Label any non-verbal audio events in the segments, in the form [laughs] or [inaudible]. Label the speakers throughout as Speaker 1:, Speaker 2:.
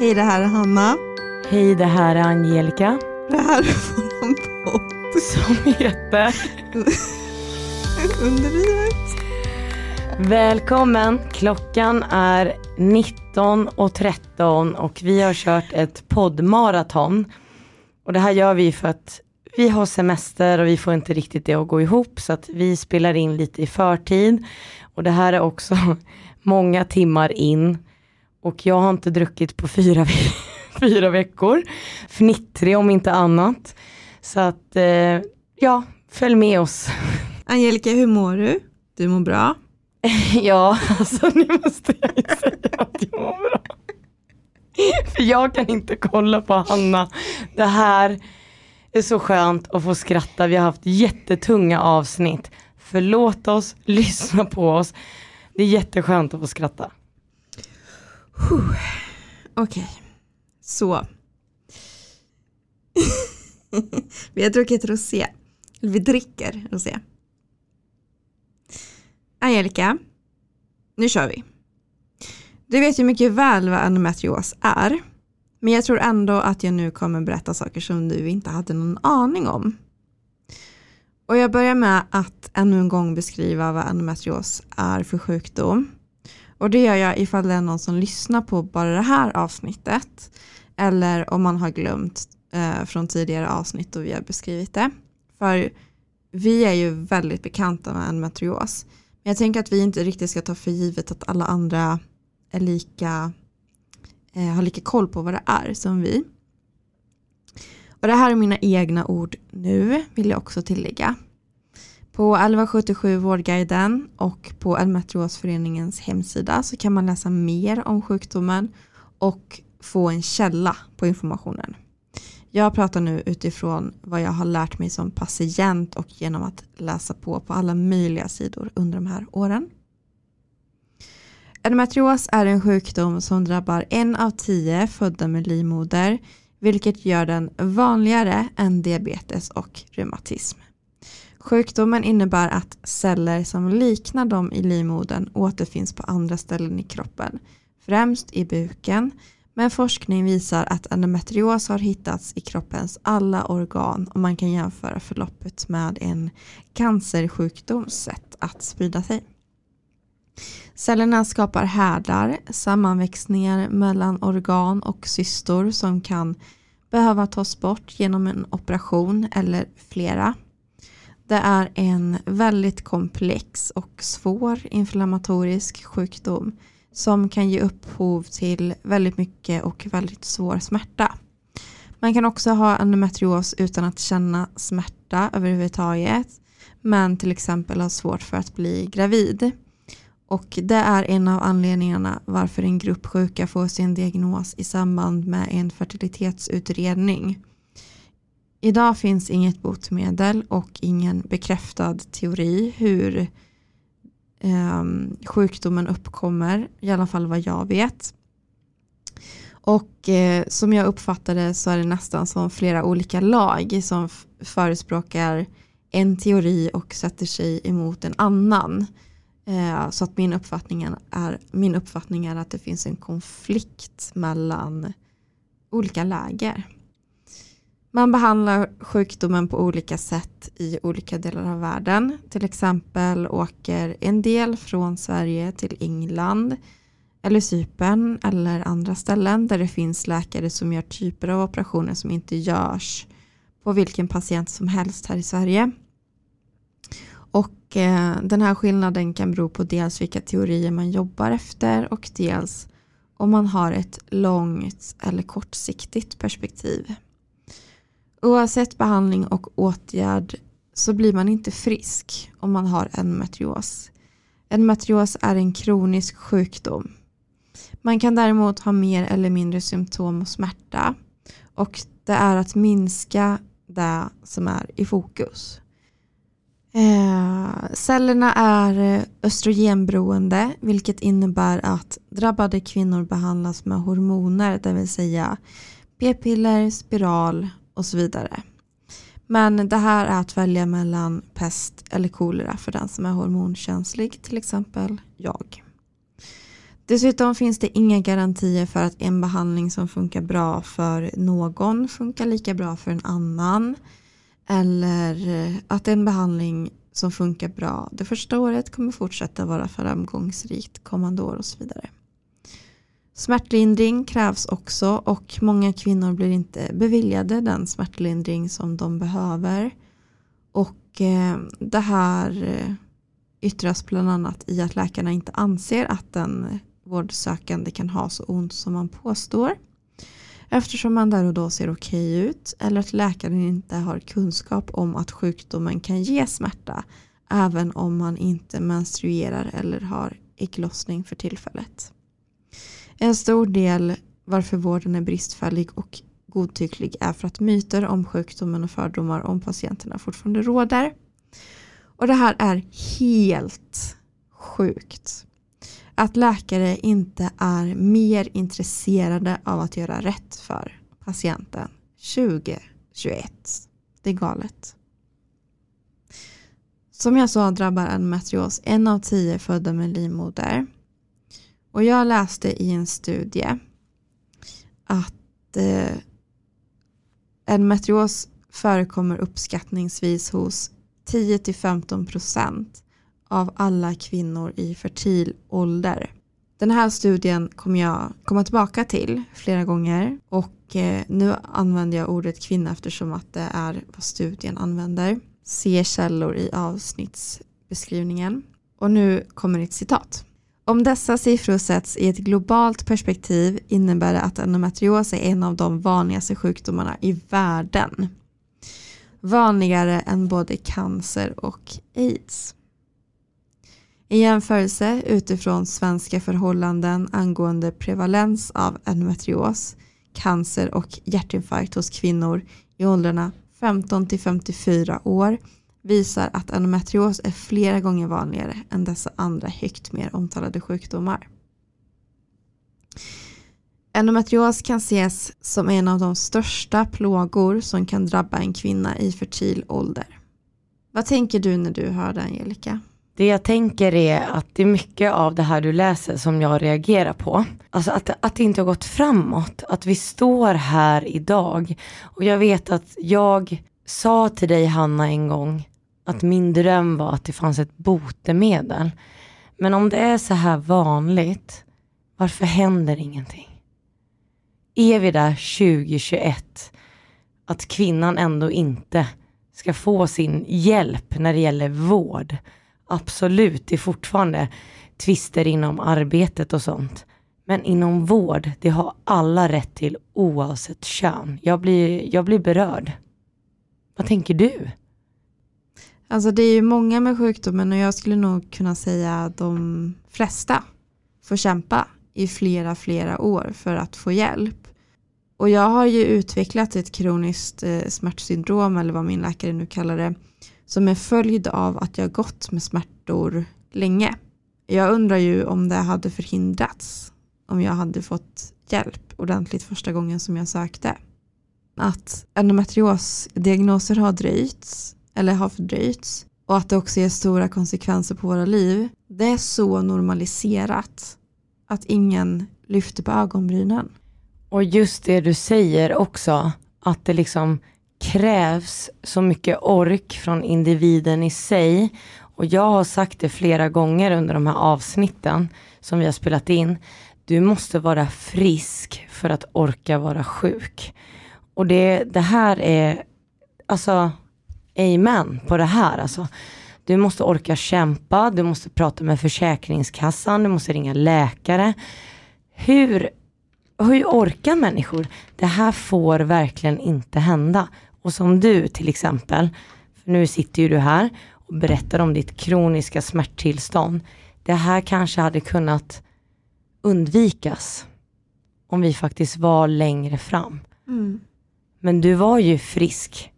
Speaker 1: Hej, det här är Hanna.
Speaker 2: Hej, det här är Angelica.
Speaker 1: Det här är vår podd.
Speaker 2: Som heter
Speaker 1: Under livet.
Speaker 2: Välkommen. Klockan är 19.13 och vi har kört ett poddmaraton. Och det här gör vi för att vi har semester och vi får inte riktigt det att gå ihop så att vi spelar in lite i förtid. Och det här är också [laughs] många timmar in. Och jag har inte druckit på fyra, [laughs] fyra veckor. Fnittrig om inte annat. Så att eh, ja, följ med oss. [laughs]
Speaker 1: Angelica, hur mår du? Du mår bra? [laughs]
Speaker 2: ja, alltså nu måste jag ju säga att jag mår bra. För jag kan inte kolla på Hanna. Det här är så skönt att få skratta. Vi har haft jättetunga avsnitt. Förlåt oss, lyssna på oss. Det är jätteskönt att få skratta.
Speaker 1: Okej, okay. så. [laughs] vi har druckit rosé. Vi dricker rosé. Angelica, nu kör vi. Du vet ju mycket väl vad endometrios är. Men jag tror ändå att jag nu kommer berätta saker som du inte hade någon aning om. Och jag börjar med att ännu en gång beskriva vad endometrios är för sjukdom. Och det gör jag ifall det är någon som lyssnar på bara det här avsnittet. Eller om man har glömt eh, från tidigare avsnitt och vi har beskrivit det. För vi är ju väldigt bekanta med en metrios. Men jag tänker att vi inte riktigt ska ta för givet att alla andra är lika, eh, har lika koll på vad det är som vi. Och det här är mina egna ord nu, vill jag också tillägga. På 1177 Vårdguiden och på Endometriosföreningens hemsida så kan man läsa mer om sjukdomen och få en källa på informationen. Jag pratar nu utifrån vad jag har lärt mig som patient och genom att läsa på på alla möjliga sidor under de här åren. Endometrios är en sjukdom som drabbar en av tio födda med livmoder vilket gör den vanligare än diabetes och reumatism. Sjukdomen innebär att celler som liknar dem i livmodern återfinns på andra ställen i kroppen, främst i buken, men forskning visar att endometrios har hittats i kroppens alla organ och man kan jämföra förloppet med en cancersjukdoms sätt att sprida sig. Cellerna skapar härdar, sammanväxningar mellan organ och cystor som kan behöva tas bort genom en operation eller flera. Det är en väldigt komplex och svår inflammatorisk sjukdom som kan ge upphov till väldigt mycket och väldigt svår smärta. Man kan också ha endometrios utan att känna smärta överhuvudtaget men till exempel ha svårt för att bli gravid. Och det är en av anledningarna varför en grupp sjuka får sin diagnos i samband med en fertilitetsutredning. Idag finns inget botemedel och ingen bekräftad teori hur eh, sjukdomen uppkommer, i alla fall vad jag vet. Och eh, som jag uppfattade så är det nästan som flera olika lag som förespråkar en teori och sätter sig emot en annan. Eh, så att min uppfattning, är, min uppfattning är att det finns en konflikt mellan olika läger. Man behandlar sjukdomen på olika sätt i olika delar av världen. Till exempel åker en del från Sverige till England eller Cypern eller andra ställen där det finns läkare som gör typer av operationer som inte görs på vilken patient som helst här i Sverige. Och eh, den här skillnaden kan bero på dels vilka teorier man jobbar efter och dels om man har ett långt eller kortsiktigt perspektiv. Oavsett behandling och åtgärd så blir man inte frisk om man har en metrios. En metrios är en kronisk sjukdom. Man kan däremot ha mer eller mindre symptom och smärta och det är att minska det som är i fokus. Eh, cellerna är östrogenberoende vilket innebär att drabbade kvinnor behandlas med hormoner, det vill säga p-piller, spiral och så vidare. Men det här är att välja mellan pest eller kolera för den som är hormonkänslig, till exempel jag. Dessutom finns det inga garantier för att en behandling som funkar bra för någon funkar lika bra för en annan. Eller att en behandling som funkar bra det första året kommer fortsätta vara framgångsrikt kommande år och så vidare. Smärtlindring krävs också och många kvinnor blir inte beviljade den smärtlindring som de behöver. Och eh, det här eh, yttras bland annat i att läkarna inte anser att den vårdsökande kan ha så ont som man påstår. Eftersom man där och då ser okej ut eller att läkaren inte har kunskap om att sjukdomen kan ge smärta även om man inte menstruerar eller har ägglossning för tillfället. En stor del varför vården är bristfällig och godtycklig är för att myter om sjukdomen och fördomar om patienterna fortfarande råder. Och det här är helt sjukt. Att läkare inte är mer intresserade av att göra rätt för patienten 2021. Det är galet. Som jag sa drabbar endometrios en av tio födda med livmoder. Och jag läste i en studie att eh, endometrios förekommer uppskattningsvis hos 10-15% av alla kvinnor i fertil ålder. Den här studien kommer jag komma tillbaka till flera gånger och eh, nu använder jag ordet kvinna eftersom att det är vad studien använder. Se källor i avsnittsbeskrivningen. Och nu kommer ett citat. Om dessa siffror sätts i ett globalt perspektiv innebär det att endometrios är en av de vanligaste sjukdomarna i världen. Vanligare än både cancer och aids. I jämförelse utifrån svenska förhållanden angående prevalens av endometrios, cancer och hjärtinfarkt hos kvinnor i åldrarna 15 till 54 år visar att endometrios är flera gånger vanligare än dessa andra högt mer omtalade sjukdomar. Endometrios kan ses som en av de största plågor som kan drabba en kvinna i fertil ålder. Vad tänker du när du hör det Angelica?
Speaker 2: Det jag tänker är att det är mycket av det här du läser som jag reagerar på. Alltså att, att det inte har gått framåt. Att vi står här idag. Och jag vet att jag sa till dig Hanna en gång att min dröm var att det fanns ett botemedel. Men om det är så här vanligt, varför händer ingenting? Är vi där 2021 att kvinnan ändå inte ska få sin hjälp när det gäller vård? Absolut, det är fortfarande tvister inom arbetet och sånt. Men inom vård, det har alla rätt till oavsett kön. Jag blir, jag blir berörd. Vad tänker du?
Speaker 1: Alltså det är ju många med sjukdomen och jag skulle nog kunna säga de flesta får kämpa i flera, flera år för att få hjälp. Och jag har ju utvecklat ett kroniskt eh, smärtsyndrom eller vad min läkare nu kallar det som är följd av att jag gått med smärtor länge. Jag undrar ju om det hade förhindrats om jag hade fått hjälp ordentligt första gången som jag sökte. Att endometriosdiagnoser har dröjts eller har fördröjts och att det också ger stora konsekvenser på våra liv. Det är så normaliserat att ingen lyfter på ögonbrynen.
Speaker 2: Och just det du säger också, att det liksom krävs så mycket ork från individen i sig. Och jag har sagt det flera gånger under de här avsnitten som vi har spelat in. Du måste vara frisk för att orka vara sjuk. Och det, det här är, alltså, amen på det här. Alltså. Du måste orka kämpa, du måste prata med Försäkringskassan, du måste ringa läkare. Hur, hur orkar människor? Det här får verkligen inte hända. Och som du till exempel, för nu sitter ju du här och berättar om ditt kroniska smärttillstånd. Det här kanske hade kunnat undvikas om vi faktiskt var längre fram. Mm. Men du var ju frisk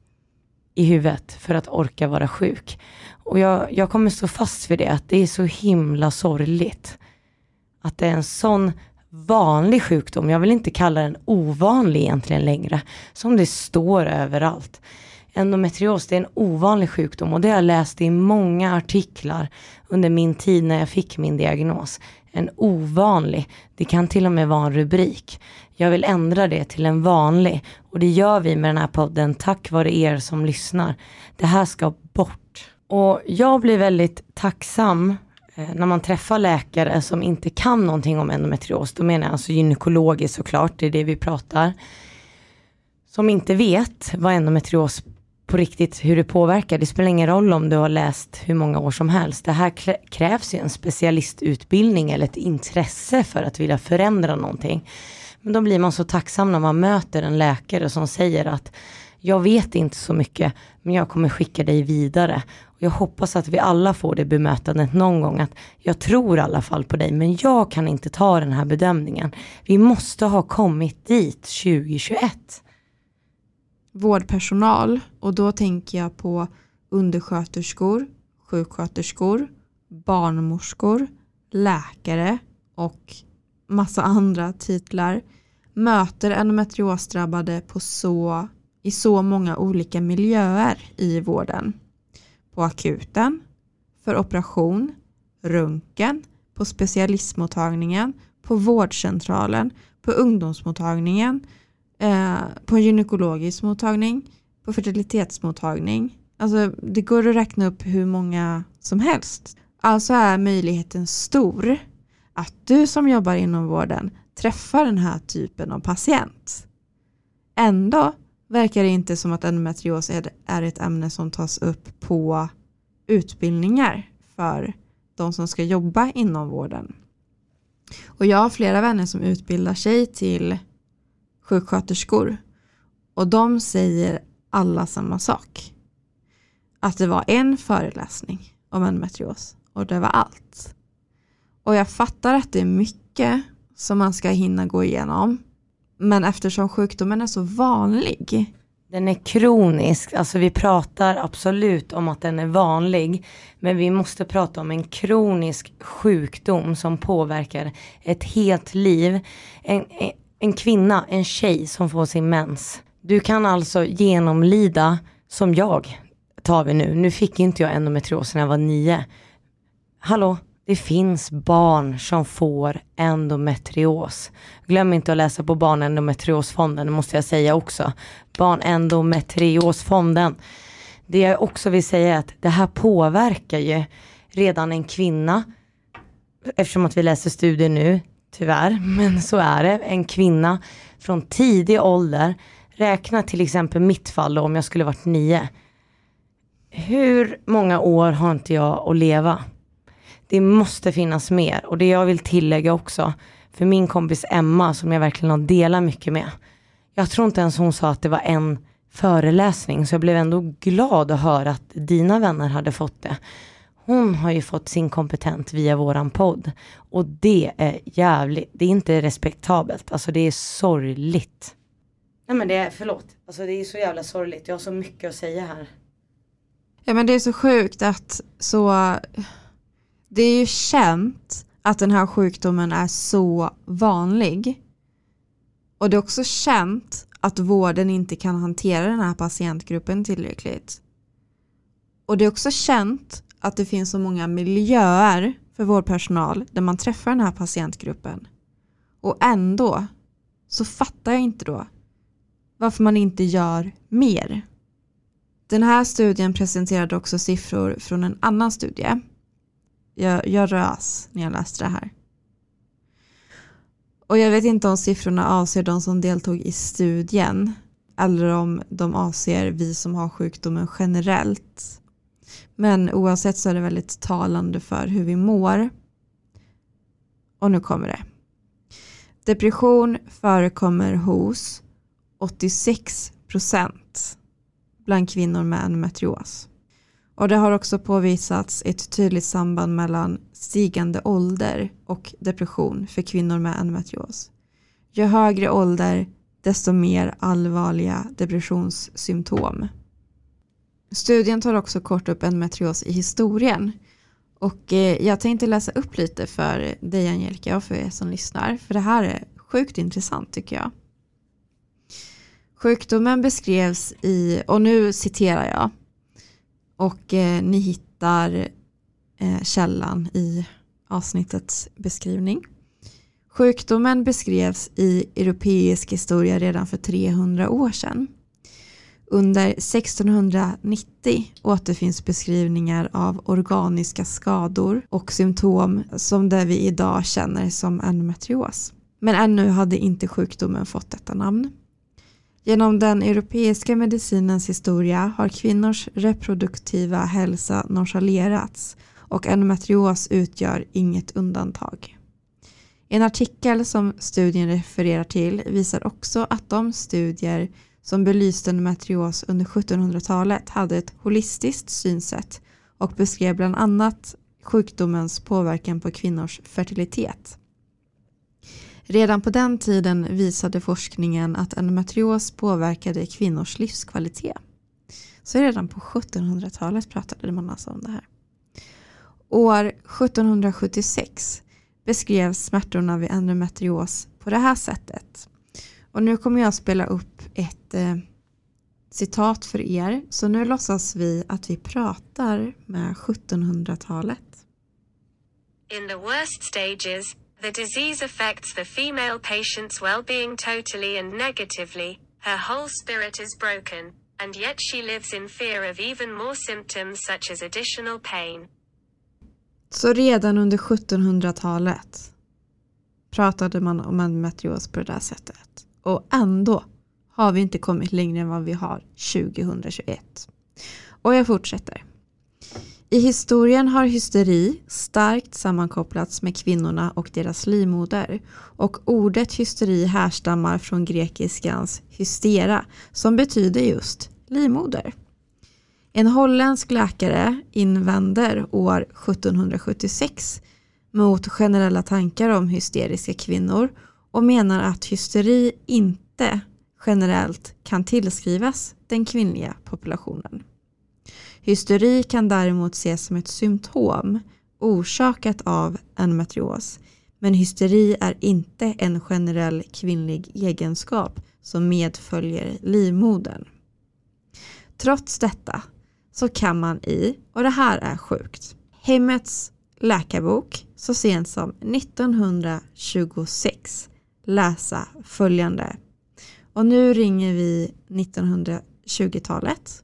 Speaker 2: i huvudet för att orka vara sjuk. Och jag, jag kommer stå fast vid det, att det är så himla sorgligt. Att det är en sån vanlig sjukdom, jag vill inte kalla den ovanlig egentligen längre, som det står överallt. Endometrios det är en ovanlig sjukdom och det har jag läst i många artiklar under min tid när jag fick min diagnos. En ovanlig, det kan till och med vara en rubrik. Jag vill ändra det till en vanlig och det gör vi med den här podden tack vare er som lyssnar. Det här ska bort. Och jag blir väldigt tacksam eh, när man träffar läkare som inte kan någonting om endometrios. Då menar jag alltså gynekologiskt såklart, det är det vi pratar. Som inte vet vad endometrios på riktigt hur det påverkar. Det spelar ingen roll om du har läst hur många år som helst. Det här krävs ju en specialistutbildning eller ett intresse för att vilja förändra någonting. Men då blir man så tacksam när man möter en läkare som säger att jag vet inte så mycket, men jag kommer skicka dig vidare. Och jag hoppas att vi alla får det bemötandet någon gång, att jag tror i alla fall på dig, men jag kan inte ta den här bedömningen. Vi måste ha kommit dit 2021
Speaker 1: vårdpersonal och då tänker jag på undersköterskor, sjuksköterskor, barnmorskor, läkare och massa andra titlar möter endometriosdrabbade på så, i så många olika miljöer i vården. På akuten, för operation, röntgen, på specialistmottagningen, på vårdcentralen, på ungdomsmottagningen, eh, på en gynekologisk mottagning, på fertilitetsmottagning. Alltså det går att räkna upp hur många som helst. Alltså är möjligheten stor att du som jobbar inom vården träffar den här typen av patient. Ändå verkar det inte som att endometrios är ett ämne som tas upp på utbildningar för de som ska jobba inom vården. Och jag har flera vänner som utbildar sig till sjuksköterskor och de säger alla samma sak. Att det var en föreläsning om endometrios och det var allt. Och jag fattar att det är mycket som man ska hinna gå igenom. Men eftersom sjukdomen är så vanlig.
Speaker 2: Den är kronisk, alltså vi pratar absolut om att den är vanlig. Men vi måste prata om en kronisk sjukdom som påverkar ett helt liv. En, en kvinna, en tjej som får sin mens. Du kan alltså genomlida, som jag tar vi nu, nu fick inte jag endometrios när jag var nio. Hallå, det finns barn som får endometrios. Glöm inte att läsa på Barnendometriosfonden, det måste jag säga också. Barnendometriosfonden. Det jag också vill säga är att det här påverkar ju redan en kvinna, eftersom att vi läser studier nu, tyvärr, men så är det. En kvinna från tidig ålder, räkna till exempel mitt fall då, om jag skulle varit nio. Hur många år har inte jag att leva? Det måste finnas mer och det jag vill tillägga också, för min kompis Emma som jag verkligen har delat mycket med. Jag tror inte ens hon sa att det var en föreläsning, så jag blev ändå glad att höra att dina vänner hade fått det. Hon har ju fått sin kompetent via våran podd. Och det är jävligt, det är inte respektabelt, alltså det är sorgligt. Nej men det är, förlåt, alltså det är så jävla sorgligt, jag har så mycket att säga här.
Speaker 1: Ja men det är så sjukt att så, det är ju känt att den här sjukdomen är så vanlig. Och det är också känt att vården inte kan hantera den här patientgruppen tillräckligt. Och det är också känt att det finns så många miljöer för vårdpersonal där man träffar den här patientgruppen. Och ändå så fattar jag inte då varför man inte gör mer. Den här studien presenterade också siffror från en annan studie. Jag, jag rös när jag läste det här. Och jag vet inte om siffrorna avser de som deltog i studien eller om de avser vi som har sjukdomen generellt. Men oavsett så är det väldigt talande för hur vi mår. Och nu kommer det. Depression förekommer hos 86 procent bland kvinnor med endometrios. Och det har också påvisats ett tydligt samband mellan stigande ålder och depression för kvinnor med endometrios. Ju högre ålder desto mer allvarliga depressionssymptom. Studien tar också kort upp endometrios i historien. Och eh, jag tänkte läsa upp lite för dig Angelica och för er som lyssnar. För det här är sjukt intressant tycker jag. Sjukdomen beskrevs i, och nu citerar jag, och eh, ni hittar eh, källan i avsnittets beskrivning. Sjukdomen beskrevs i europeisk historia redan för 300 år sedan. Under 1690 återfinns beskrivningar av organiska skador och symptom som det vi idag känner som endometrios. Men ännu hade inte sjukdomen fått detta namn. Genom den europeiska medicinens historia har kvinnors reproduktiva hälsa nonchalerats och endometrios utgör inget undantag. En artikel som studien refererar till visar också att de studier som belyste endometrios under 1700-talet hade ett holistiskt synsätt och beskrev bland annat sjukdomens påverkan på kvinnors fertilitet. Redan på den tiden visade forskningen att endometrios påverkade kvinnors livskvalitet. Så redan på 1700-talet pratade man alltså om det här. År 1776 beskrevs smärtorna vid endometrios på det här sättet. Och nu kommer jag spela upp ett eh, citat för er. Så nu låtsas vi att vi pratar med 1700-talet.
Speaker 3: In the worst stages, the disease affects the female patient's well-being totally and negatively. Her whole spirit is broken, and yet she lives in fear of even more symptoms such as additional pain.
Speaker 1: Så redan under 1700-talet pratade man om endometrios på det där sättet. Och ändå har vi inte kommit längre än vad vi har 2021. Och jag fortsätter. I historien har hysteri starkt sammankopplats med kvinnorna och deras livmoder och ordet hysteri härstammar från grekiskans hystera som betyder just livmoder. En holländsk läkare invänder år 1776 mot generella tankar om hysteriska kvinnor och menar att hysteri inte generellt kan tillskrivas den kvinnliga populationen. Hysteri kan däremot ses som ett symptom orsakat av endometrios men hysteri är inte en generell kvinnlig egenskap som medföljer livmodern. Trots detta så kan man i, och det här är sjukt, Hemmets läkarbok så sent som 1926 läsa följande. Och nu ringer vi 1920-talet.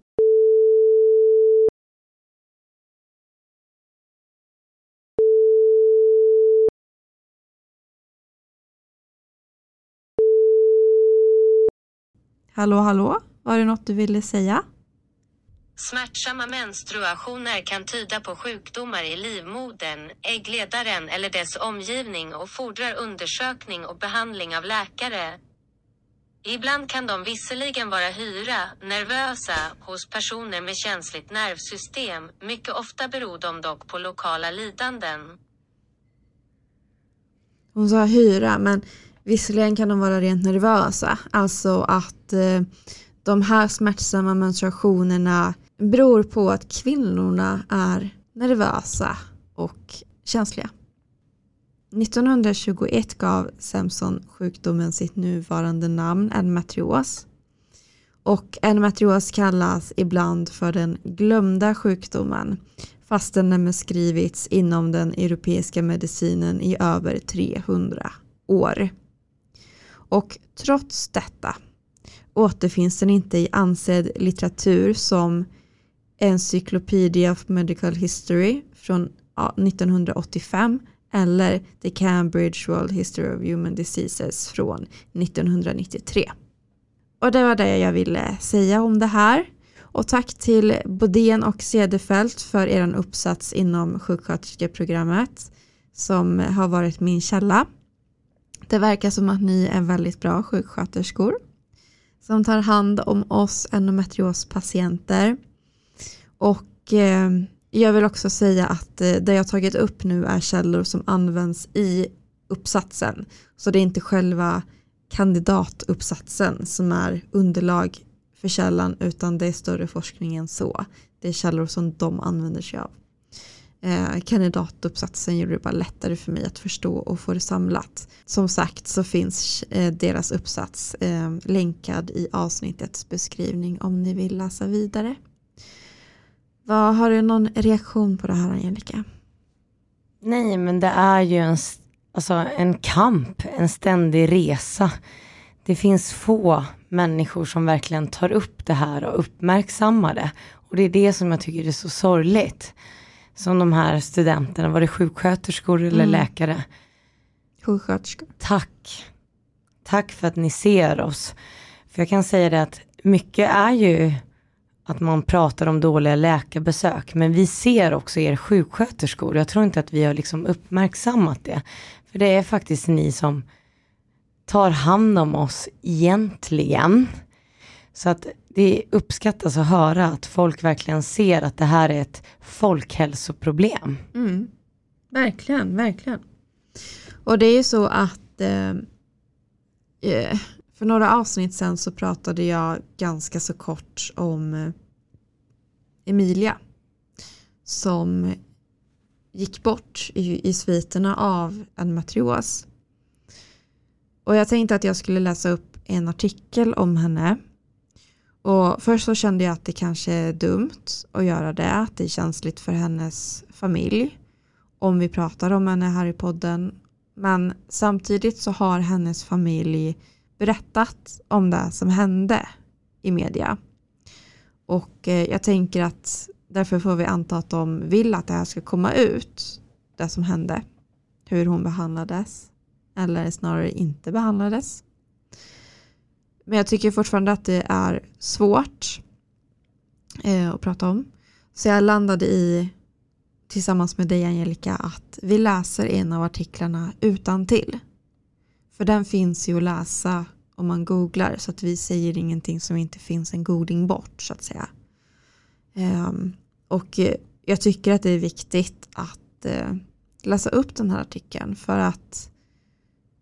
Speaker 1: Hallå, hallå? Var det något du ville säga?
Speaker 3: Smärtsamma menstruationer kan tyda på sjukdomar i livmodern, äggledaren eller dess omgivning och fordrar undersökning och behandling av läkare. Ibland kan de visserligen vara hyra, nervösa, hos personer med känsligt nervsystem, mycket ofta beror de dock på lokala lidanden.
Speaker 1: Hon sa hyra, men visserligen kan de vara rent nervösa. Alltså att eh, de här smärtsamma menstruationerna beror på att kvinnorna är nervösa och känsliga. 1921 gav Samson sjukdomen sitt nuvarande namn endometrios. Och endometrios kallas ibland för den glömda sjukdomen fast den har beskrivits inom den europeiska medicinen i över 300 år. Och trots detta återfinns den inte i ansedd litteratur som Encyclopedia of Medical History från 1985 eller The Cambridge World History of Human Diseases från 1993. Och det var det jag ville säga om det här. Och tack till Bodén och Cederfelt för er uppsats inom sjuksköterskeprogrammet som har varit min källa. Det verkar som att ni är väldigt bra sjuksköterskor som tar hand om oss endometriospatienter. Och eh, jag vill också säga att eh, det jag tagit upp nu är källor som används i uppsatsen. Så det är inte själva kandidatuppsatsen som är underlag för källan utan det är större forskning än så. Det är källor som de använder sig av. eh, kandidatuppsatsen gjorde det bara lättare för mig att förstå och få det samlat. Som sagt så finns eh, deras uppsats eh, länkad i avsnittets beskrivning om ni vill läsa vidare. Vad, har du någon reaktion på det här Angelica?
Speaker 2: Nej, men det är ju en, alltså, en kamp, en ständig resa. Det finns få människor som verkligen tar upp det här och uppmärksammar det. Och det är det som jag tycker är så sorgligt. Som de här studenterna, var det sjuksköterskor eller
Speaker 1: Mm.
Speaker 2: läkare?
Speaker 1: Sjuksköterskor.
Speaker 2: Tack. Tack för att ni ser oss. För jag kan säga det att mycket är ju att man pratar om dåliga läkarbesök. Men vi ser också er sjuksköterskor. Jag tror inte att vi har liksom uppmärksammat det. För det är faktiskt ni som tar hand om oss egentligen. Så att det uppskattas att höra att folk verkligen ser att det här är ett folkhälsoproblem.
Speaker 1: Mm. Verkligen, verkligen. Och det är ju så att eh, eh för några avsnitt sen så pratade jag ganska så kort om eh, Emilia som gick bort i, i sviterna av en matrios. Och jag tänkte att jag skulle läsa upp en artikel om henne. Och först så kände jag att det kanske är dumt att göra det, att det är känsligt för hennes familj om vi pratar om henne här i podden. Men samtidigt så har hennes familj berättat om det som hände i media. Och eh, jag tänker att därför får vi anta att de vill att det här ska komma ut, det som hände. Hur hon behandlades, eller snarare inte behandlades. Men jag tycker fortfarande att det är svårt eh, att prata om. Så jag landade i, tillsammans med dig Angelica, att vi läser en av artiklarna utan till. För den finns ju att läsa om man googlar så att vi säger ingenting som inte finns en googling bort så att säga. Ehm, och eh, jag tycker att det är viktigt att eh, läsa upp den här artikeln för att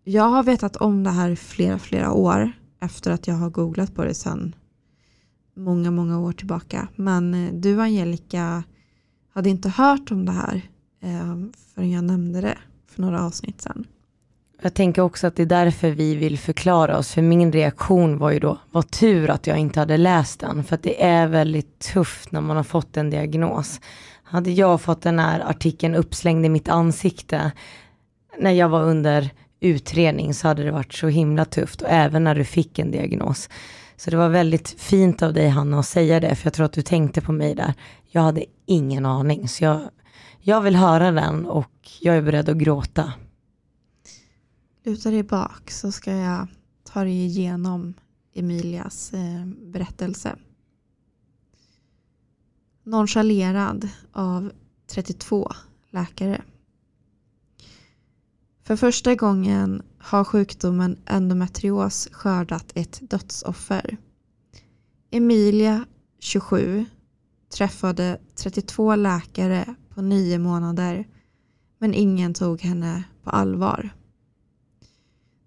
Speaker 1: jag har vetat om det här i flera, flera år efter att jag har googlat på det sedan många, många år tillbaka. Men eh, du Angelica hade inte hört om det här ehm, förrän jag nämnde det för några avsnitt sedan.
Speaker 2: Jag tänker också att det är därför vi vill förklara oss, för min reaktion var ju då, vad tur att jag inte hade läst den, för att det är väldigt tufft när man har fått en diagnos. Hade jag fått den här artikeln uppslängd i mitt ansikte när jag var under utredning så hade det varit så himla tufft och även när du fick en diagnos. Så det var väldigt fint av dig Hanna att säga det, för jag tror att du tänkte på mig där. Jag hade ingen aning, så jag, jag vill höra den och jag är beredd att gråta.
Speaker 1: Luta dig bak så ska jag ta dig igenom Emilias eh, berättelse. Nonchalerad av 32 läkare. För första gången har sjukdomen endometrios skördat ett dödsoffer. Emilia, 27, träffade 32 läkare på nio månader men ingen tog henne på allvar.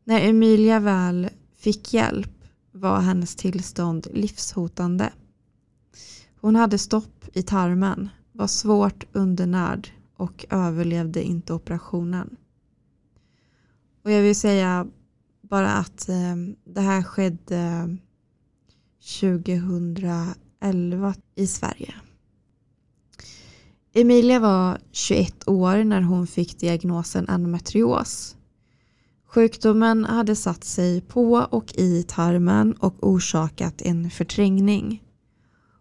Speaker 1: När Emilia väl fick hjälp var hennes tillstånd livshotande. Hon hade stopp i tarmen, var svårt undernärd och överlevde inte operationen. Och jag vill säga bara att eh, det här skedde 2011 i Sverige. Emilia var 21 år när hon fick diagnosen endometrios. Sjukdomen hade satt sig på och i tarmen och orsakat en förträngning.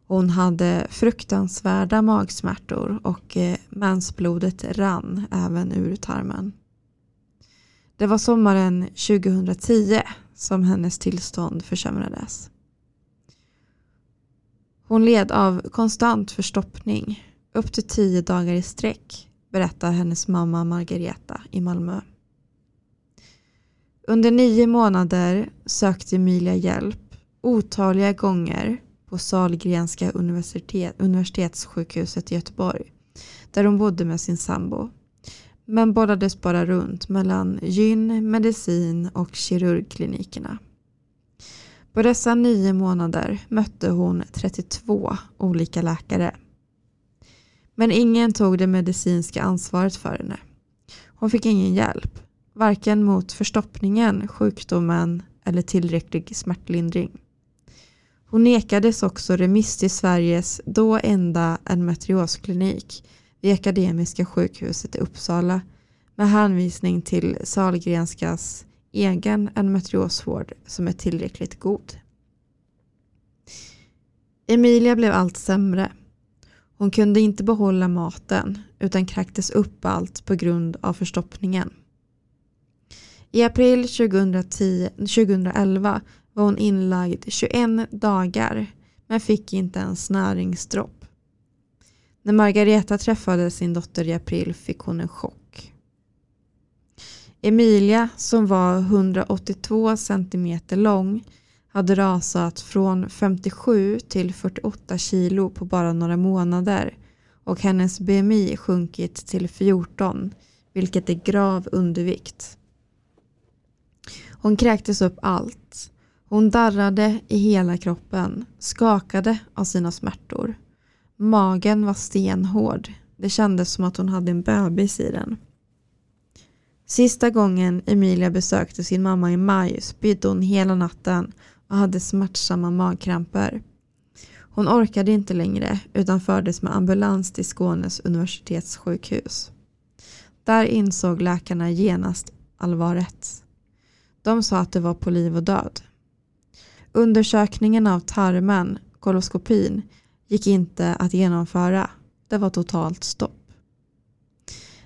Speaker 1: Hon hade fruktansvärda magsmärtor och eh, mensblodet rann även ur tarmen. Det var sommaren 2010 som hennes tillstånd försämrades. Hon led av konstant förstoppning upp till tio dagar i sträck berättar hennes mamma Margareta i Malmö. Under nio månader sökte Emilia hjälp otaliga gånger på Sahlgrenska universitet, universitetssjukhuset i Göteborg där hon bodde med sin sambo. Men bollades bara runt mellan gyn, medicin och kirurgklinikerna. På dessa nio månader mötte hon 32 olika läkare. Men ingen tog det medicinska ansvaret för henne. Hon fick ingen hjälp, varken mot förstoppningen, sjukdomen eller tillräcklig smärtlindring. Hon nekades också remiss till Sveriges då enda endometriosklinik vid Akademiska sjukhuset i Uppsala med hänvisning till Salgrenskas egen endometriosvård som är tillräckligt god. Emilia blev allt sämre. Hon kunde inte behålla maten utan kräktes upp allt på grund av förstoppningen. I april 2010, 2011 var hon inlagd 21 dagar men fick inte ens näringsdropp. När Margareta träffade sin dotter i april fick hon en chock. Emilia som var 182 cm lång hade rasat från 57 till 48 kilo på bara några månader och hennes BMI sjunkit till 14 vilket är grav undervikt. Hon kräktes upp allt. Hon darrade i hela kroppen, skakade av sina smärtor. Magen var stenhård. Det kändes som att hon hade en bebis i den. Sista gången Emilia besökte sin mamma i maj spydde hon hela natten och hade smärtsamma magkramper. Hon orkade inte längre utan fördes med ambulans till Skånes universitetssjukhus. Där insåg läkarna genast allvaret. De sa att det var på liv och död. Undersökningen av tarmen, koloskopin, gick inte att genomföra. Det var totalt stopp.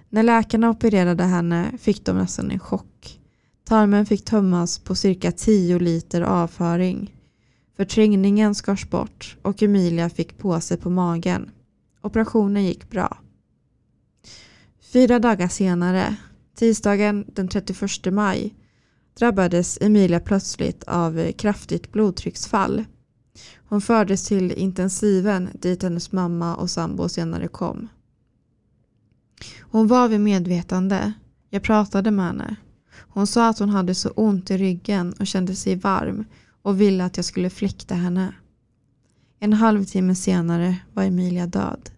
Speaker 1: När läkarna opererade henne fick de nästan en chock. Tarmen fick tömmas på cirka 10 liter avföring. Förträngningen skars bort och Emilia fick påse på magen. Operationen gick bra. Fyra dagar senare, tisdagen den 31 maj, drabbades Emilia plötsligt av kraftigt blodtrycksfall. Hon fördes till intensiven dit hennes mamma och sambo senare kom. Hon var vid medvetande. Jag pratade med henne. Hon sa att hon hade så ont i ryggen och kände sig varm och ville att jag skulle fläkta henne. En halvtimme senare var Emilia död.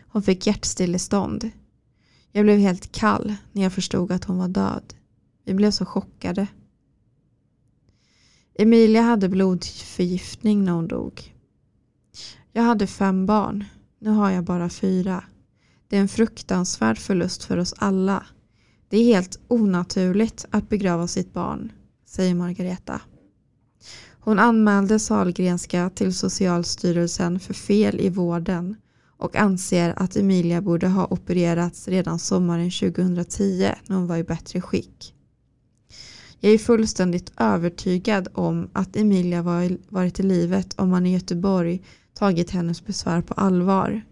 Speaker 1: Hon fick hjärtstillestånd. Jag blev helt kall när jag förstod att hon var död. Vi blev så chockade. Emilia hade blodförgiftning när hon dog. Jag hade fem barn. Nu har jag bara fyra. Det är en fruktansvärd förlust för oss alla. Det är helt onaturligt att begrava sitt barn, säger Margareta. Hon anmälde Salgrenska till Socialstyrelsen för fel i vården och anser att Emilia borde ha opererats redan sommaren 2010 när hon var i bättre skick. Jag är fullständigt övertygad om att Emilia varit i livet om man i Göteborg tagit hennes besvär på allvar.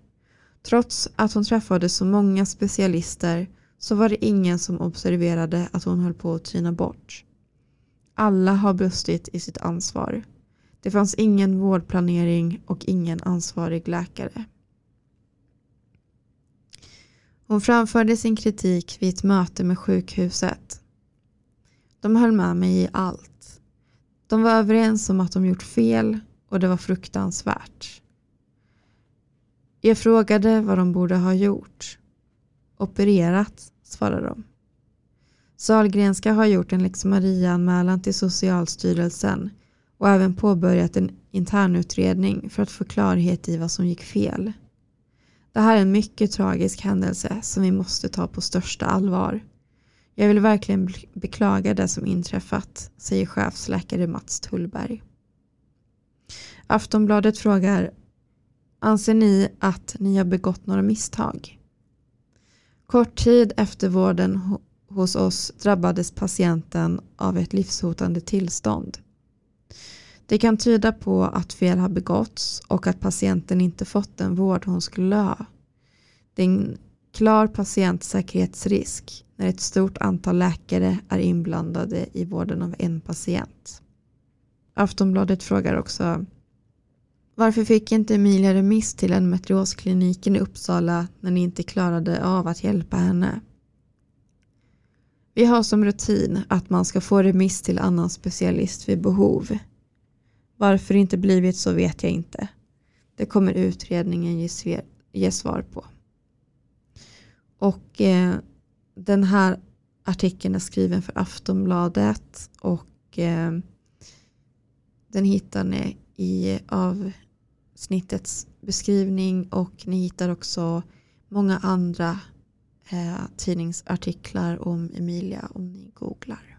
Speaker 1: Trots att hon träffade så många specialister så var det ingen som observerade att hon höll på att tyna bort. Alla har brustit i sitt ansvar. Det fanns ingen vårdplanering och ingen ansvarig läkare. Hon framförde sin kritik vid ett möte med sjukhuset. De höll med mig i allt. De var överens om att de gjort fel och det var fruktansvärt. Jag frågade vad de borde ha gjort. Opererat, svarade de. Salgrenska har gjort en lex Maria-anmälan till Socialstyrelsen och även påbörjat en internutredning för att få klarhet i vad som gick fel. Det här är en mycket tragisk händelse som vi måste ta på största allvar. Jag vill verkligen beklaga det som inträffat, säger chefsläkare Mats Tullberg. Aftonbladet frågar Anser ni att ni har begått några misstag? Kort tid efter vården hos oss drabbades patienten av ett livshotande tillstånd. Det kan tyda på att fel har begåtts och att patienten inte fått den vård hon skulle ha. Det är en klar patientsäkerhetsrisk när ett stort antal läkare är inblandade i vården av en patient. Aftonbladet frågar också varför fick inte Emilia remiss till endometrioskliniken i Uppsala när ni inte klarade av att hjälpa henne? Vi har som rutin att man ska få remiss till annan specialist vid behov. Varför det inte blivit så vet jag inte. Det kommer utredningen ge svar på. Och eh, den här artikeln är skriven för Aftonbladet och eh, den hittar ni i avsnittets beskrivning och ni hittar också många andra eh, tidningsartiklar om Emilia om ni googlar.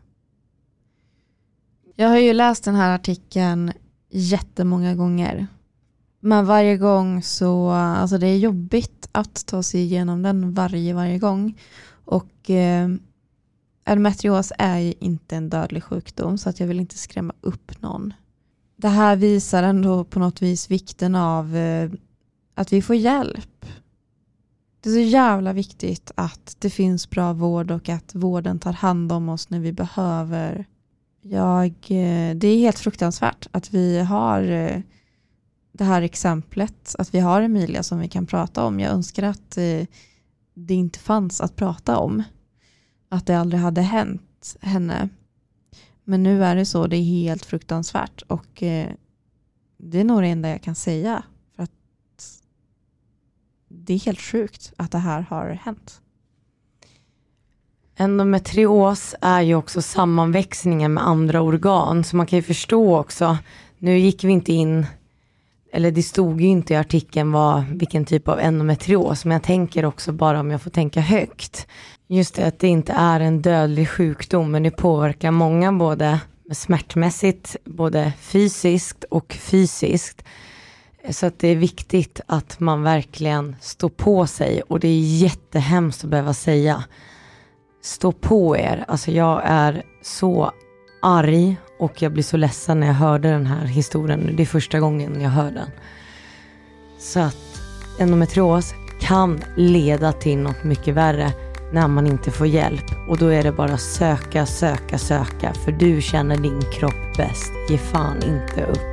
Speaker 1: Jag har ju läst den här artikeln jättemånga gånger. Men varje gång så, alltså det är jobbigt att ta sig igenom den varje, varje gång. Och eh, endometrios är ju inte en dödlig sjukdom så att jag vill inte skrämma upp någon. Det här visar ändå på något vis vikten av eh, att vi får hjälp. Det är så jävla viktigt att det finns bra vård och att vården tar hand om oss när vi behöver. Jag, eh, det är helt fruktansvärt att vi har eh, det här exemplet, att vi har Emilia som vi kan prata om. Jag önskar att eh, det inte fanns att prata om. Att det aldrig hade hänt henne. Men nu är det så, det är helt fruktansvärt och eh, det är nog det enda jag kan säga. För att det är helt sjukt att det här har hänt.
Speaker 2: Endometrios är ju också sammanväxningen med andra organ, så man kan ju förstå också, nu gick vi inte in, eller det stod ju inte i artikeln vad, vilken typ av endometrios, men jag tänker också bara om jag får tänka högt, just det att det inte är en dödlig sjukdom, men det påverkar många både smärtmässigt, både fysiskt och fysiskt. Så att det är viktigt att man verkligen står på sig och det är jättehemskt att behöva säga stå på er. Alltså jag är så arg och jag blir så ledsen när jag hörde den här historien. Det är första gången jag hör den. Så att endometrios kan leda till något mycket värre när man inte får hjälp. Och då är det bara söka, söka, söka. För du känner din kropp bäst. Ge fan inte upp.